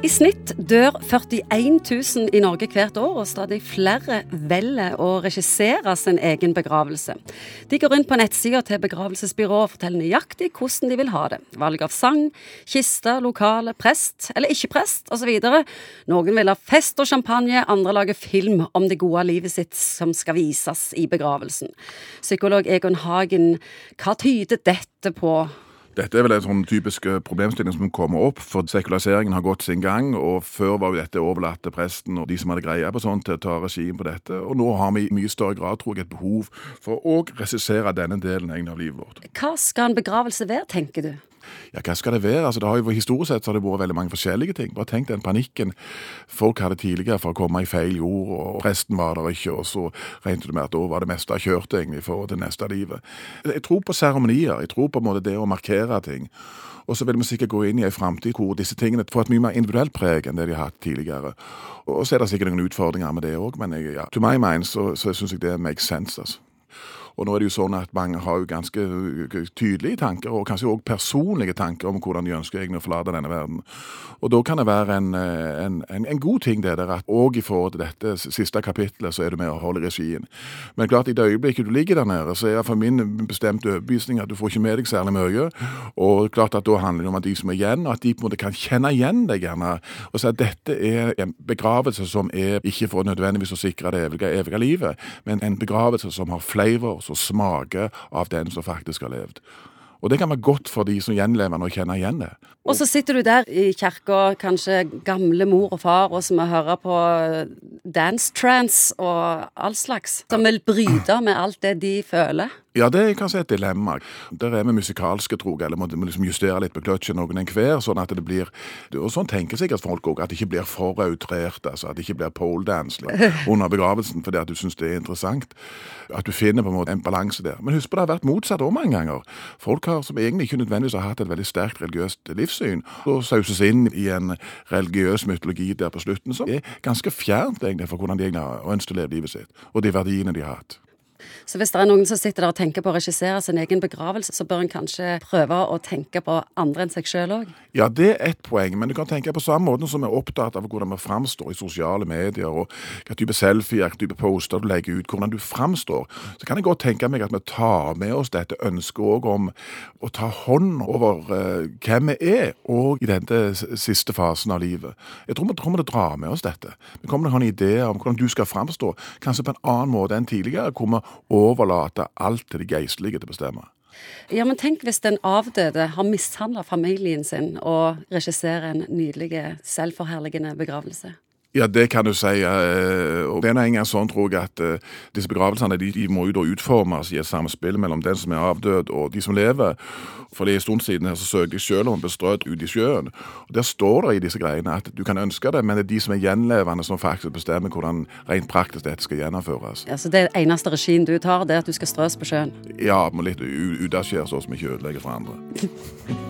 I snitt dør 41 000 i Norge hvert år, og stadig flere velger å regissere sin egen begravelse. De går inn på nettsida til begravelsesbyrået og forteller nøyaktig hvordan de vil ha det. Valg av sang, kiste, lokale, prest eller ikke prest osv. Noen vil ha fest og champagne, andre lager film om det gode livet sitt som skal vises i begravelsen. Psykolog Egon Hagen, hva tyder dette på? Dette er vel en sånn typisk eh, problemstilling som kommer opp, for sekulariseringen har gått sin gang. og Før var jo dette overlatt til presten og de som hadde greie på sånt, til å ta regien på dette. Og nå har vi i mye større grad tror jeg, et behov for å regissere denne delen av livet vårt. Hva skal en begravelse være, tenker du? Ja, hva skal det være? Altså, det har jo, Historisk sett så har det vært veldig mange forskjellige ting. Bare tenk den panikken folk hadde tidligere for å komme i feil jord, og presten var der ikke, og så regnet du med at da var det meste kjørt egentlig for det neste livet. Jeg tror på seremonier. Jeg tror på en måte det å markere ting. Og så vil vi sikkert gå inn i ei framtid hvor disse tingene får et mye mer individuelt preg enn det de har hatt tidligere. Og så er det sikkert noen utfordringer med det òg, men jeg, ja, to my mind så, så syns jeg det makes sense. altså. Og nå er det jo sånn at mange har jo ganske tydelige tanker, og kanskje òg personlige tanker om hvordan de ønsker egentlig å forlate denne verden. Og da kan det være en, en, en, en god ting det der at òg i forhold til dette siste kapitlet, så er du med og holder regien. Men klart, i det øyeblikket du ligger der nede, så er det for min bestemte overbevisning at du får ikke med deg særlig mye. Og klart at da handler det om at de som er igjen, at de på en måte kan kjenne igjen deg gjerne, og si at dette er en begravelse som er ikke for nødvendigvis å sikre det evige, evige livet, men en begravelse som har flavor, som smake av den som faktisk har levd. Og det kan være godt for de som gjenlever og kjenner igjen det. Og så sitter du der i kirka, kanskje gamle mor og far, og som hører på dance trance og all slags, som vil bryte med alt det de føler. Ja, det er kanskje et dilemma. Der er vi musikalske, tror jeg, eller må, må liksom justere litt på kløtsjen noen enhver, sånn at det blir Og sånn tenker sikkert folk òg, at det ikke blir for outrert, altså at det ikke blir poledance under begravelsen fordi at du syns det er interessant. At du finner på en måte en balanse der. Men husk på det har vært motsatt òg mange ganger. Folk har som egentlig ikke nødvendigvis har hatt et veldig sterkt religiøst livssyn, og sauses inn i en religiøs mytologi der på slutten som er ganske fjernt egentlig for hvordan de egentlig har ønsket å leve livet sitt, og de verdiene de har hatt. Så hvis det er noen som sitter der og tenker på å regissere sin egen begravelse, så bør en kanskje prøve å tenke på andre enn seg sjøl òg? Ja, det er ett poeng, men du kan tenke på samme måte som vi er opptatt av hvordan vi framstår i sosiale medier, og hva type selfier, hva type poster du legger ut, hvordan du framstår. Så kan jeg godt tenke meg at vi tar med oss dette ønsket òg om å ta hånd over uh, hvem vi er, og i denne siste fasen av livet. Jeg tror vi kommer til å dra med oss dette. Vi kommer til å ha en idé om hvordan du skal framstå, kanskje på en annen måte enn tidligere. hvor vi overlate alt til de geistlige til å bestemme. Ja, men tenk hvis den avdøde har mishandla familien sin og regisserer en nydelig, selvforherligende begravelse. Ja, det kan du si. Eh, og det er en gang sånn, tror jeg, at uh, disse begravelsene de, de, må jo da utformes i et samspill mellom den som er avdød og de som lever. For det er en stund siden her så søkte jeg selv om å bestrødd ut i sjøen. Og Der står det i disse greiene at du kan ønske det, men det er de som er gjenlevende som faktisk bestemmer hvordan rent praktisk dette skal gjennomføres. Ja, Så det eneste regien du tar, det er at du skal strøs på sjøen? Ja, med litt utaskjærs, så vi ikke ødelegger for andre.